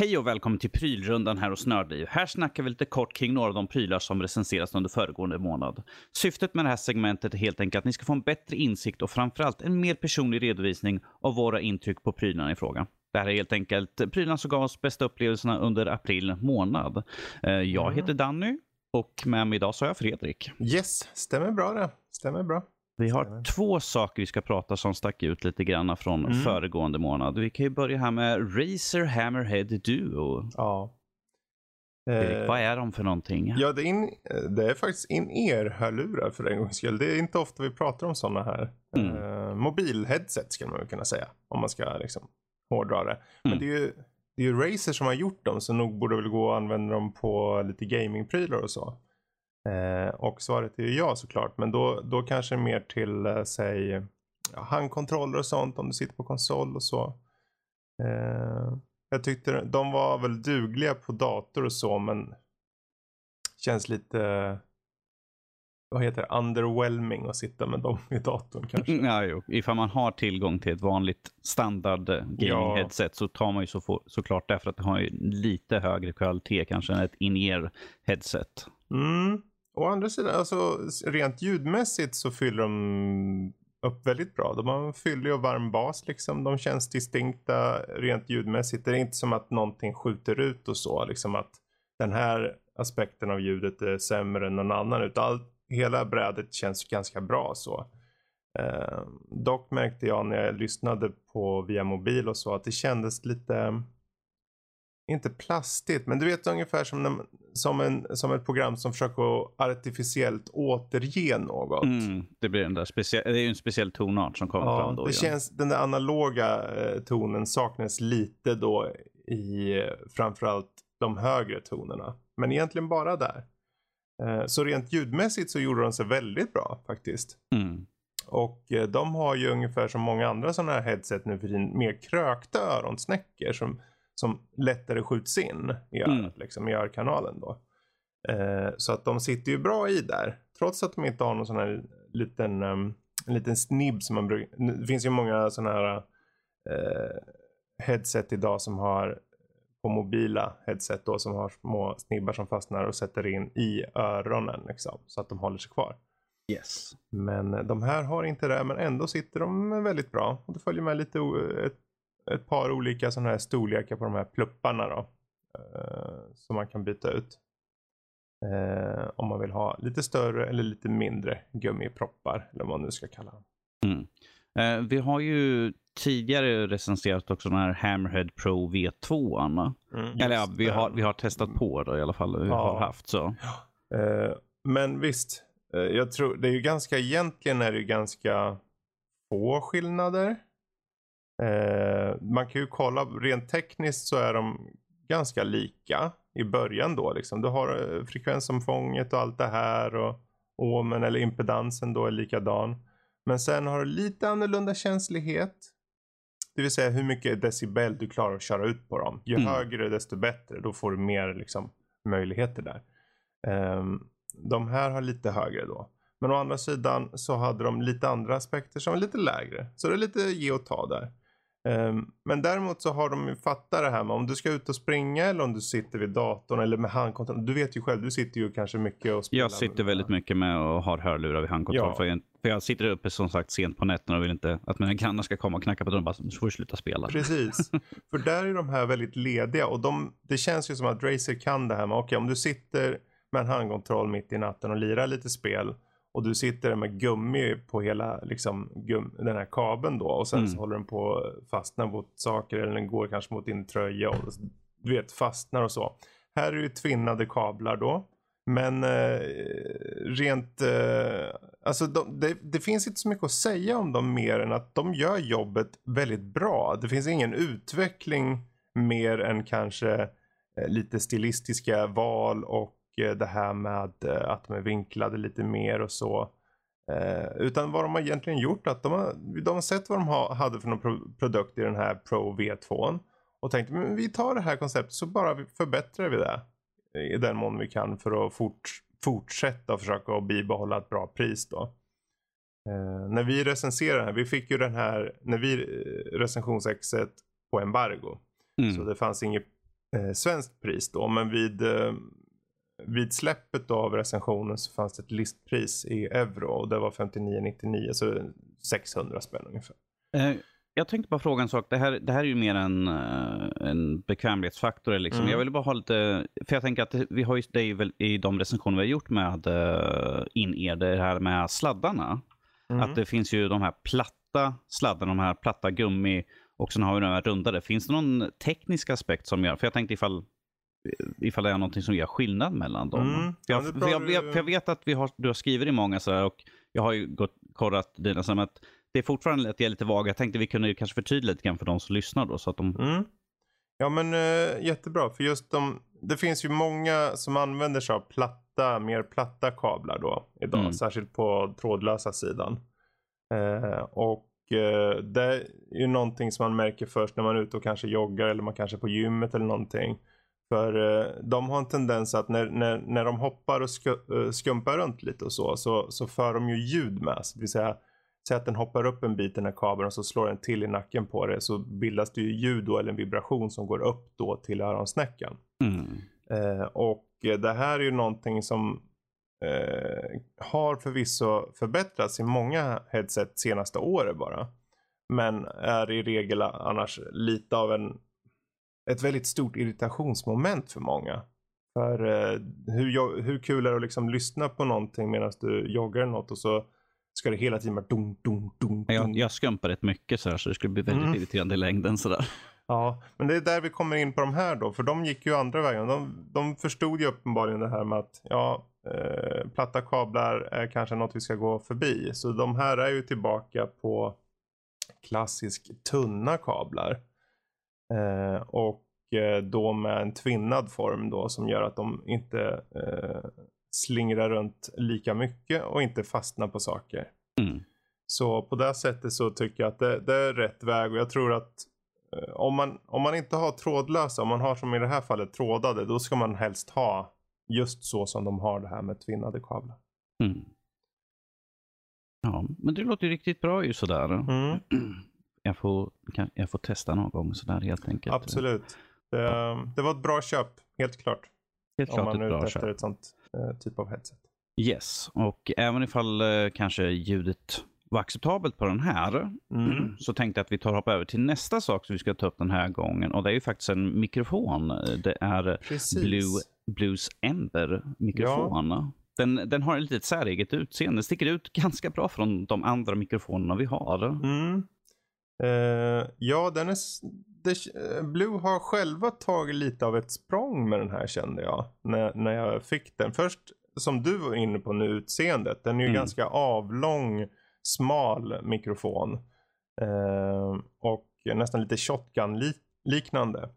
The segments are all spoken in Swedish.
Hej och välkommen till prylrundan här hos Nördliv. Här snackar vi lite kort kring några av de prylar som recenserats under föregående månad. Syftet med det här segmentet är helt enkelt att ni ska få en bättre insikt och framförallt en mer personlig redovisning av våra intryck på prylarna i fråga. Det här är helt enkelt prylarna som gav oss bästa upplevelserna under april månad. Eh, Jag Mm. heter Danny och med mig idag så har jag Fredrik. Yes, stämmer bra det. Stämmer bra. Vi har Stämmer. två saker vi ska prata som stack ut lite grann från Mm. föregående månad. Vi kan ju börja här med Razer Hammerhead Duo. Ja. Erik, Eh, vad är de för någonting? Ja, det är, in, det är faktiskt in-ear-hörlurar för en gångs skull. Det är inte ofta vi pratar om sådana här. Mm. Eh, mobilheadset skulle man kunna säga. Om man ska liksom hårdra det. Men Mm. det är ju det är ju Razer som har gjort dem så nog borde väl gå att använda dem på lite gamingprylar och så. Eh, och svaret är ju ja såklart. Men då, då kanske mer till eh, säg handkontroller och sånt om du sitter på konsol och så. Eh, jag tyckte de var väl dugliga på dator och så men känns lite vad heter det, underwhelming att sitta med dem i datorn kanske. Mm, Ja, jo. Ifall man har tillgång till ett vanligt standard Ja. gaming-headset så tar man ju så få, såklart därför att det har ju lite högre kvalitet kanske än ett in-ear headset. Mm. Å andra sidan, alltså rent ljudmässigt så fyller de upp väldigt bra. De har en fyllig och varm bas liksom. De känns distinkta rent ljudmässigt. Det är inte som att någonting skjuter ut och så. Liksom att den här aspekten av ljudet är sämre än någon annan. Utan all, hela brädet känns ganska bra så. Eh, dock märkte jag när jag lyssnade på via mobil och så att det kändes lite inte plastigt, men du vet ungefär som, när, som, en, som ett program som försöker artificiellt återge något. Mm, det, blir den där specia- det är ju en speciell tonart som kommer Ja, fram då. det känns, den där analoga eh, tonen saknas lite då i framförallt de högre tonerna. Men egentligen bara där. Eh, så rent ljudmässigt så gjorde de sig väldigt bra faktiskt. Mm. Och eh, de har ju ungefär som många andra sådana här headset nu för tiden mer krökta öronsnäckor som, som lättare skjuts in i örat, Mm. liksom i örkanalen då. Eh, så att de sitter ju bra i där. Trots att de inte har någon sån här liten, um, en liten snibb som man brukar, det finns ju många sådana här eh, headset idag som har på mobila headset då som har små snibbar som fastnar och sätter in i öronen liksom så att de håller sig kvar. Yes. Men eh, de här har inte det, men ändå sitter de väldigt bra. Och det följer med lite ett, ett par olika sådana här storlekar på de här plupparna då. Eh, som man kan byta ut. Eh, om man vill ha lite större eller lite mindre gummiproppar. Eller vad man nu ska kalla dem. Mm. Eh, vi har ju tidigare recenserat också den här Hammerhead Pro V2. Anna. Eller ja, vi har, vi har testat på det i alla fall. Vi Ja. har haft så. Eh, men visst, eh, jag tror det är ju ganska, egentligen är det ju ganska få skillnader. Eh, man kan ju kolla, rent tekniskt så är de ganska lika i början då liksom. Du har eh, frekvensomfånget och allt det här och ohmen eller impedansen då är likadan. Men sen har du lite annorlunda känslighet. Det vill säga hur mycket decibel du klarar att köra ut på dem. Ju Mm. högre desto bättre. Då får du mer liksom, möjligheter där. Ehm, de här har lite högre då. Men å andra sidan så hade de lite andra aspekter som är lite lägre. Så det är lite ge och ta där. Ehm, men däremot så har de ju fattat det här med om du ska ut och springa eller om du sitter vid datorn eller med handkontroll. Du vet ju själv, du sitter ju kanske mycket och spelar. Jag sitter väldigt mycket med och har hörlurar vid handkontroll. Ja. För, jag, för jag sitter uppe som sagt sent på nätterna och vill inte att mina grannar ska komma och knacka på dörren och bara så får du sluta spela. Precis. För där är de här väldigt lediga och de, det känns ju som att Razer kan det här med, okej om du sitter med en handkontroll mitt i natten och lirar lite spel och du sitter med gummi på hela liksom, den här kabeln då och sen Mm. så håller den på att fastna mot saker eller den går kanske mot din tröja och du vet fastnar och så. Här är ju tvinnade kablar då. Men eh, rent, eh, alltså de, det, det finns inte så mycket att säga om dem mer än att de gör jobbet väldigt bra. Det finns ingen utveckling mer än kanske eh, lite stilistiska val och det här med eh, att de är vinklade lite mer och så. Eh, utan vad de har egentligen gjort att de har, de har sett vad de ha, hade för någon pro, produkt i den här Pro V2 och tänkte men vi tar det här konceptet så bara förbättrar vi det i den mån vi kan för att fort, fortsätta försöka att bibehålla ett bra pris då. Eh, när vi recenserade den här, vi fick ju den här, när vi eh, recensionsexet på embargo. Mm. Så det fanns inget eh, svenskt pris då. Men vid, eh, vid släppet av recensionen så fanns det ett listpris i euro och det var 59,99 så det är 600 spänn ungefär. Eh, jag tänkte bara fråga en sak. Det här, det här är ju mer en, eh, en bekvämlighetsfaktor. Liksom. Mm. Jag ville bara ha lite, för jag tänker att vi har ju det väl i de recensioner vi har gjort med uh, in-ear, det här med sladdarna. Mm. Att det finns ju de här platta sladdarna, de här platta gummi och sen har vi de här rundade. Finns det någon teknisk aspekt som gör, för jag tänkte ifall ifall det är någonting som gör skillnad mellan dem. Mm. Ja, jag, för, jag, jag, för jag vet att vi har, du har skrivit i många så här och jag har ju gått, kollat dina som att det är fortfarande att jag är lite vag. Jag tänkte vi kunde ju kanske förtydliga lite grann för de som lyssnar då så att de... Mm. Ja men eh, jättebra för just de, det finns ju många som använder sig av platta, mer platta kablar då idag. Mm. Särskilt på trådlösa sidan. Eh, och eh, det är ju någonting som man märker först när man är ute och kanske joggar eller man kanske är på gymmet eller någonting. För eh, de har en tendens att när, när, när de hoppar och sku, eh, skumpar runt lite och så, så, så för de ju ljud med sig. Det vill säga, säg att den hoppar upp en bit den här kabeln och så slår den till i nacken på det så bildas det ju ljud då, eller en vibration som går upp då till öronsnäckan. Mm. Eh, och det här är ju någonting som eh, har förvisso förbättrats i många headset senaste året bara. Men är i regel annars lite av en ett väldigt stort irritationsmoment för många. För eh, hur, hur kul är det att liksom lyssna på någonting medan du joggar något och så ska det hela tiden vara dum, dum, dum, Jag, jag skumpar rätt mycket så här så det skulle bli väldigt Mm. irriterande i längden sådär. Ja, men det är där vi kommer in på de här då. För de gick ju andra vägen. De, de förstod ju uppenbarligen det här med att ja, eh, platta kablar är kanske något vi ska gå förbi. Så de här är ju tillbaka på klassisk tunna kablar. Eh, och eh, då med en tvinnad form då som gör att de inte eh, slingrar runt lika mycket och inte fastnar på saker. Mm. Så på det sättet så tycker jag att det, det är rätt väg och jag tror att eh, om man, om man inte har trådlösa, om man har som i det här fallet trådade, då ska man helst ha just så som de har det här med tvinnade kablar. Mm. Ja, men det låter riktigt bra ju sådär. Mm. Jag, får, kan, jag får testa någon gång sådär helt enkelt. Absolut. Det, det var ett bra köp, helt klart. Helt om klart man ett bra köp. ett sånt eh, typ av headset. Yes, och även ifall eh, kanske ljudet var acceptabelt på den här Mm. så tänkte jag att vi tar och hoppar över till nästa sak som vi ska ta upp den här gången. Och det är ju faktiskt en mikrofon. Det är Precis. Blue, Blues Ember mikrofon. Den, den har ett litet säreget utseende. Den sticker ut ganska bra från de andra mikrofonerna vi har. Mm. Eh, ja, den är, det, eh, Blue har själva tagit lite av ett språng med den här kände jag. När, när jag fick den. Först som du var inne på nu, utseendet. Den är ju Mm. ganska avlång, smal mikrofon. Eh, och nästan lite shotgun-liknande.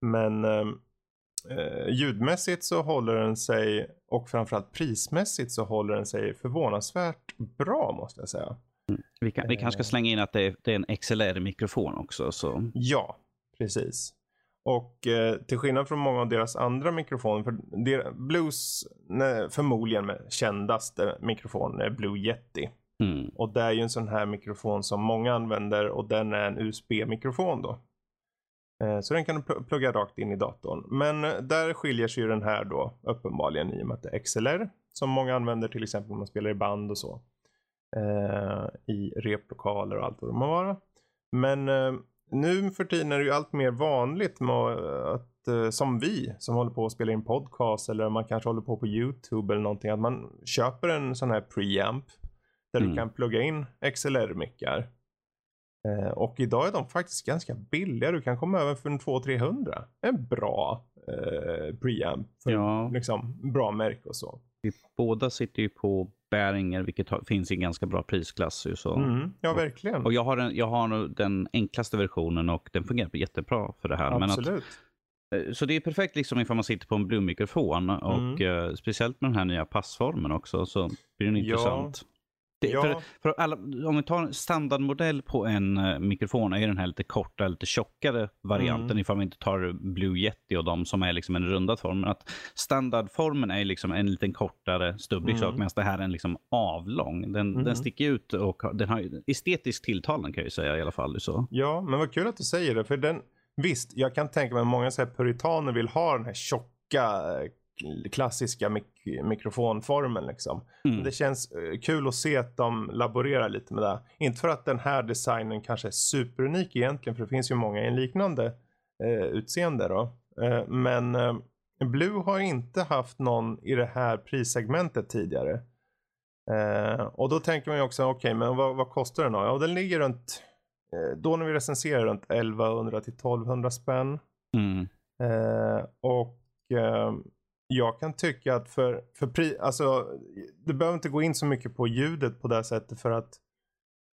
Men eh, ljudmässigt så håller den sig och framförallt prismässigt så håller den sig förvånansvärt bra måste jag säga. Vi, kan, vi kanske ska slänga in att det är, det är en XLR-mikrofon också. Så. Ja, precis. Och eh, till skillnad från många av deras andra mikrofoner, för der, Blues nej, förmodligen med kändaste mikrofonen är Blue Yeti. Mm. Och det är ju en sån här mikrofon som många använder och den är en USB-mikrofon då. Eh, så den kan du pl- plugga rakt in i datorn. Men eh, där skiljer sig ju den här då uppenbarligen i och med att det är XLR som många använder till exempel om man spelar i band och så. Eh, I replokaler och allt vad det må vara. Men eh, nu för tiden är det ju allt mer vanligt att, eh, som vi som håller på att spela in podcast eller man kanske håller på på YouTube eller någonting, att man köper en sån här preamp där Mm. du kan plugga in XLR-mickar. Och idag är de faktiskt ganska billiga. Du kan komma över för en 200-300. En bra eh, preamp. För Ja. liksom, bra märke och så. Vi båda sitter ju på Behringer, vilket har, finns i en ganska bra prisklass. Så. Mm, ja, verkligen. Och jag har, en, jag har den enklaste versionen och den fungerar jättebra för det här. Men att, Absolut. eh, så det är perfekt liksom ifall man sitter på en Blue-mikrofon och eh, speciellt med den här nya passformen också så blir den Ja. intressant. Det, Ja. för, för alla, om vi tar en standardmodell på en eh, mikrofon är den här lite korta, lite tjockare varianten Mm. ifall vi inte tar Blue Yeti och de som är liksom en rundad form. Men att standardformen är liksom en liten kortare, stubbig Mm. sak medan det här är en liksom avlång. Den, Mhm. den sticker ut och den har estetiskt tilltalande kan jag ju säga i alla fall. Så. Ja, men vad kul att du säger det. För den, visst, jag kan tänka mig att många så här puritaner vill ha den här tjocka klassiska mik- mikrofonformen liksom. Mm. Det känns eh, kul att se att de laborerar lite med det. Inte för att den här designen kanske är superunik egentligen, för det finns ju många i en liknande eh, utseende då. Eh, men eh, Blue har inte haft någon i det här prissegmentet tidigare. Eh, och då tänker man ju också, okej, okay, men vad, vad, kostar den då? Ja, den ligger runt, eh, då när vi recenserar runt 1100 till 1200 spänn. Mm. Och jag kan tycka att för, för pri, alltså, du behöver inte gå in så mycket på ljudet på det sättet för att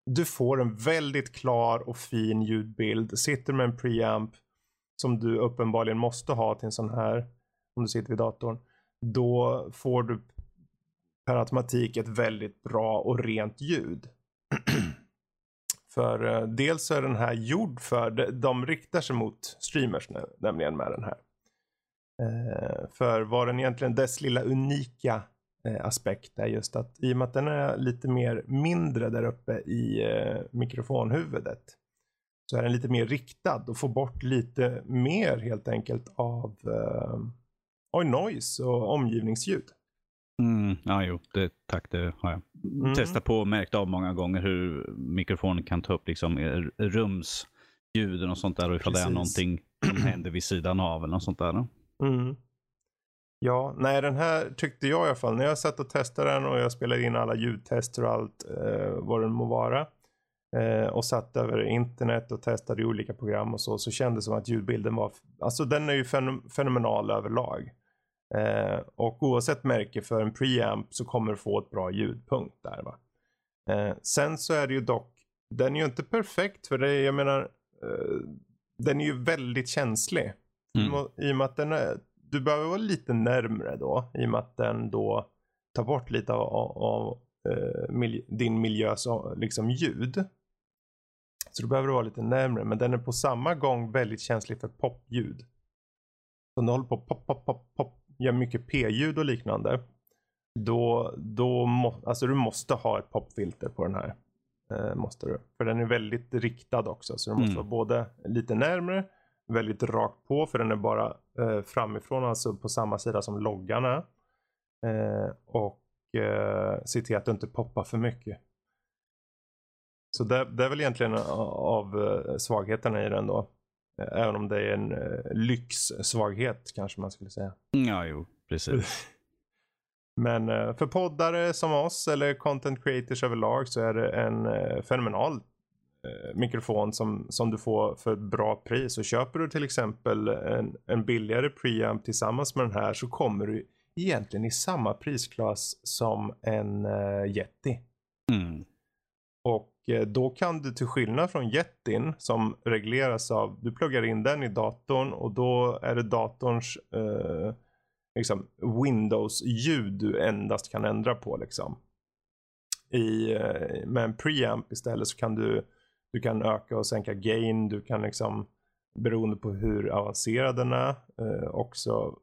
du får en väldigt klar och fin ljudbild. Sitter med en preamp som du uppenbarligen måste ha till en sån här, om du sitter vid datorn, då får du per automatik ett väldigt bra och rent ljud. för eh, dels så är den här gjord för, de, de riktar sig mot streamers nämligen med den här. Eh, för vad den egentligen, dess lilla unika eh, aspekt är just att i och med att den är lite mer mindre där uppe i eh, mikrofonhuvudet så är den lite mer riktad och får bort lite mer helt enkelt av eh, noise och omgivningsljud. Mm, ja, jo, det, tack, det har jag mm. testat på och märkt av många gånger hur mikrofonen kan ta upp liksom rumsljuden och sånt där och ifall Precis. det är någonting som händer vid sidan av eller något sånt där. Mm. Ja, nej den här tyckte jag i alla fall. När jag satt och testade den och jag spelade in alla ljudtester och allt eh, vad den må vara. Eh, och satt över internet och testade olika program och så. Så kändes det som att ljudbilden var, alltså den är ju fen fenomenal överlag. Eh, och oavsett märke för en preamp så kommer du få ett bra ljudpunkt där va. Eh, sen så är det ju dock, den är ju inte perfekt för det, jag menar, eh, den är ju väldigt känslig. Mm. I och med att den är, du behöver vara lite närmre då. I och med att den då tar bort lite av, av, av uh, mil, din miljö så, liksom ljud. Så du behöver vara lite närmre. Men den är på samma gång väldigt känslig för popljud. Så när du håller på pop, pop, pop, pop, gör mycket p-ljud och liknande. Då, då må, alltså du måste ha ett popfilter på den här. Uh, måste du. För den är väldigt riktad också. Så du måste mm. vara både lite närmre väldigt rakt på för den är bara eh, framifrån, alltså på samma sida som loggan är. Eh, och eh, se till att det inte poppar för mycket. Så det, det är väl egentligen av eh, svagheterna i den då. Eh, även om det är en eh, lyxsvaghet kanske man skulle säga. Ja, jo, precis. Men eh, för poddare som oss eller content creators överlag så är det en fenomenal Eh, mikrofon som, som du får för ett bra pris. Och köper du till exempel en, en billigare preamp tillsammans med den här så kommer du egentligen i samma prisklass som en uh, Yeti. Mm. Och uh, då kan du till skillnad från Yetin som regleras av, du pluggar in den i datorn och då är det datorns uh, liksom Windows-ljud du endast kan ändra på liksom. I, med en preamp istället så kan du du kan öka och sänka gain. Du kan liksom beroende på hur avancerad den är eh, också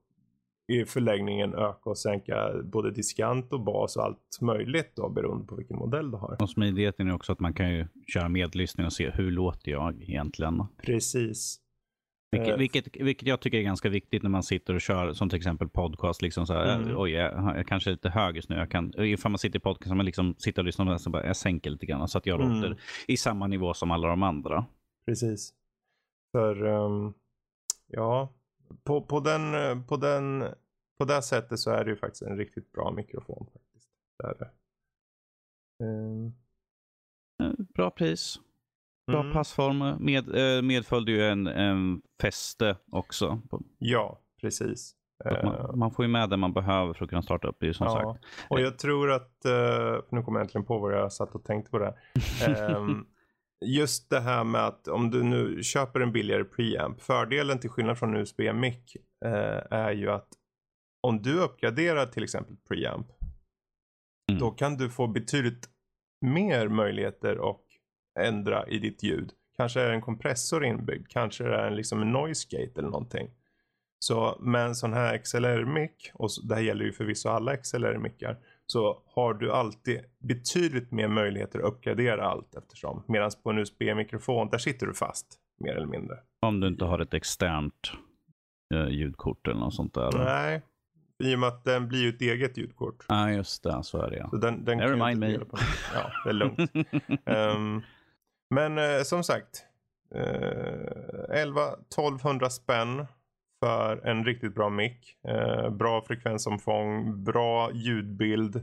i förlängningen öka och sänka både diskant och bas och allt möjligt då beroende på vilken modell du har. Och smidigheten är också att man kan ju köra medlyssning och se hur låter jag egentligen. Precis. Vilket, eh, vilket, vilket, jag tycker är ganska viktigt när man sitter och kör, som till exempel podcast. Liksom så här, mm. Oj, jag, jag kanske är lite hög just nu. Jag kan, ifall man sitter i podcast, man liksom sitta och lyssna och så bara, jag sänker lite grann så att jag mm. låter i samma nivå som alla de andra. Precis. För, um, ja, på, på, den, på, den, på det sättet så är det ju faktiskt en riktigt bra mikrofon. faktiskt. Det är det. Um. Bra pris. Bra mm. passform. Med, eh, medföljde ju en, en fäste också. Ja, precis. Man, eh. man, får ju med det man behöver för att kunna starta upp. Det som ja. sagt. Och jag tror att, eh, nu kommer jag äntligen på vad jag satt och tänkte på det. Ehm, just det här med att om du nu köper en billigare preamp. Fördelen till skillnad från USB-mic är ju att om du uppgraderar till exempel preamp. Mm. Då kan du få betydligt mer möjligheter och ändra i ditt ljud. Kanske är det en kompressor inbyggd, kanske är det en, liksom en noise gate eller någonting. Så med en sån här XLR-mic, och det här gäller ju förvisso alla XLR-mickar, så har du alltid betydligt mer möjligheter att uppgradera allt eftersom. Medan på en USB-mikrofon, där sitter du fast. mer eller mindre. Om du inte har ett externt uh, ljudkort eller något sånt där. Nej, i och med att den blir ju ett eget ljudkort. Ja, ah, just det. Så är det ja. Så den, den Never mind me. Ja, det är lugnt. um, men eh, som sagt. Eh, 11-1200 spänn för en riktigt bra mick. Eh, bra frekvensomfång, bra ljudbild.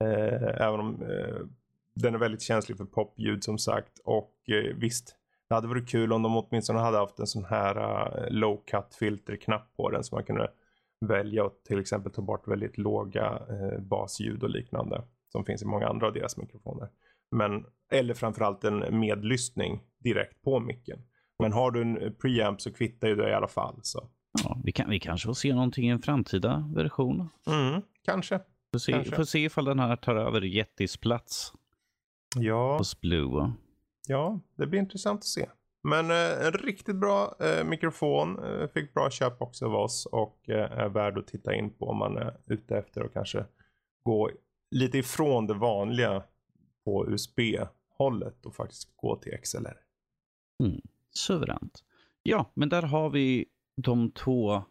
Eh, även om eh, den är väldigt känslig för popljud som sagt. Och eh, visst, det hade varit kul om de åtminstone hade haft en sån här low cut filterknapp på den så man kunde välja att till exempel ta bort väldigt låga uh, basljud och liknande som finns i många andra av deras mikrofoner. Men, eller framförallt en medlyssning direkt på micken. Men har du en preamp så kvittar ju det i alla fall. Så. Ja, vi, kan, vi kanske får se någonting i en framtida version. Mm, kanske. Får se, kanske. får se ifall den här tar över Yetis plats. Ja. Hos Blue. Ja, det blir intressant att se. Men eh, en riktigt bra eh, mikrofon. Eh, fick bra köp också av oss och eh, är värd att titta in på om man är ute efter att kanske gå lite ifrån det vanliga på USB-hållet och faktiskt gå till XLR. Mm, suveränt. Ja, men där har vi de två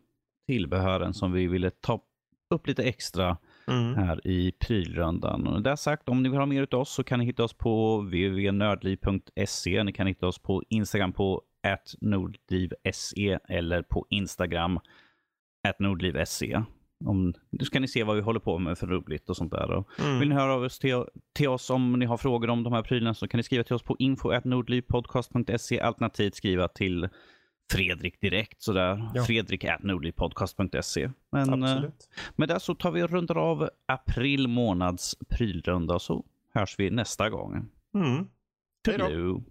tillbehören som vi ville ta upp lite extra mm. här i prylrundan. Och det sagt, om ni vill ha mer av oss så kan ni hitta oss på www.nördliv.se. Ni kan hitta oss på Instagram på nordliv.se eller på Instagram nordliv.se. Om, nu ska ni se vad vi håller på med för roligt och sånt där. Mm. Vill ni höra av oss till, till, oss om ni har frågor om de här prylarna så kan ni skriva till oss på info.nordlivpodcast.se alternativt skriva till Fredrik direkt sådär. Ja. Fredrik nordlivpodcast.se. Men eh, med det så tar vi och rundar av april månads prylrunda så hörs vi nästa gång. Mm. Hej då.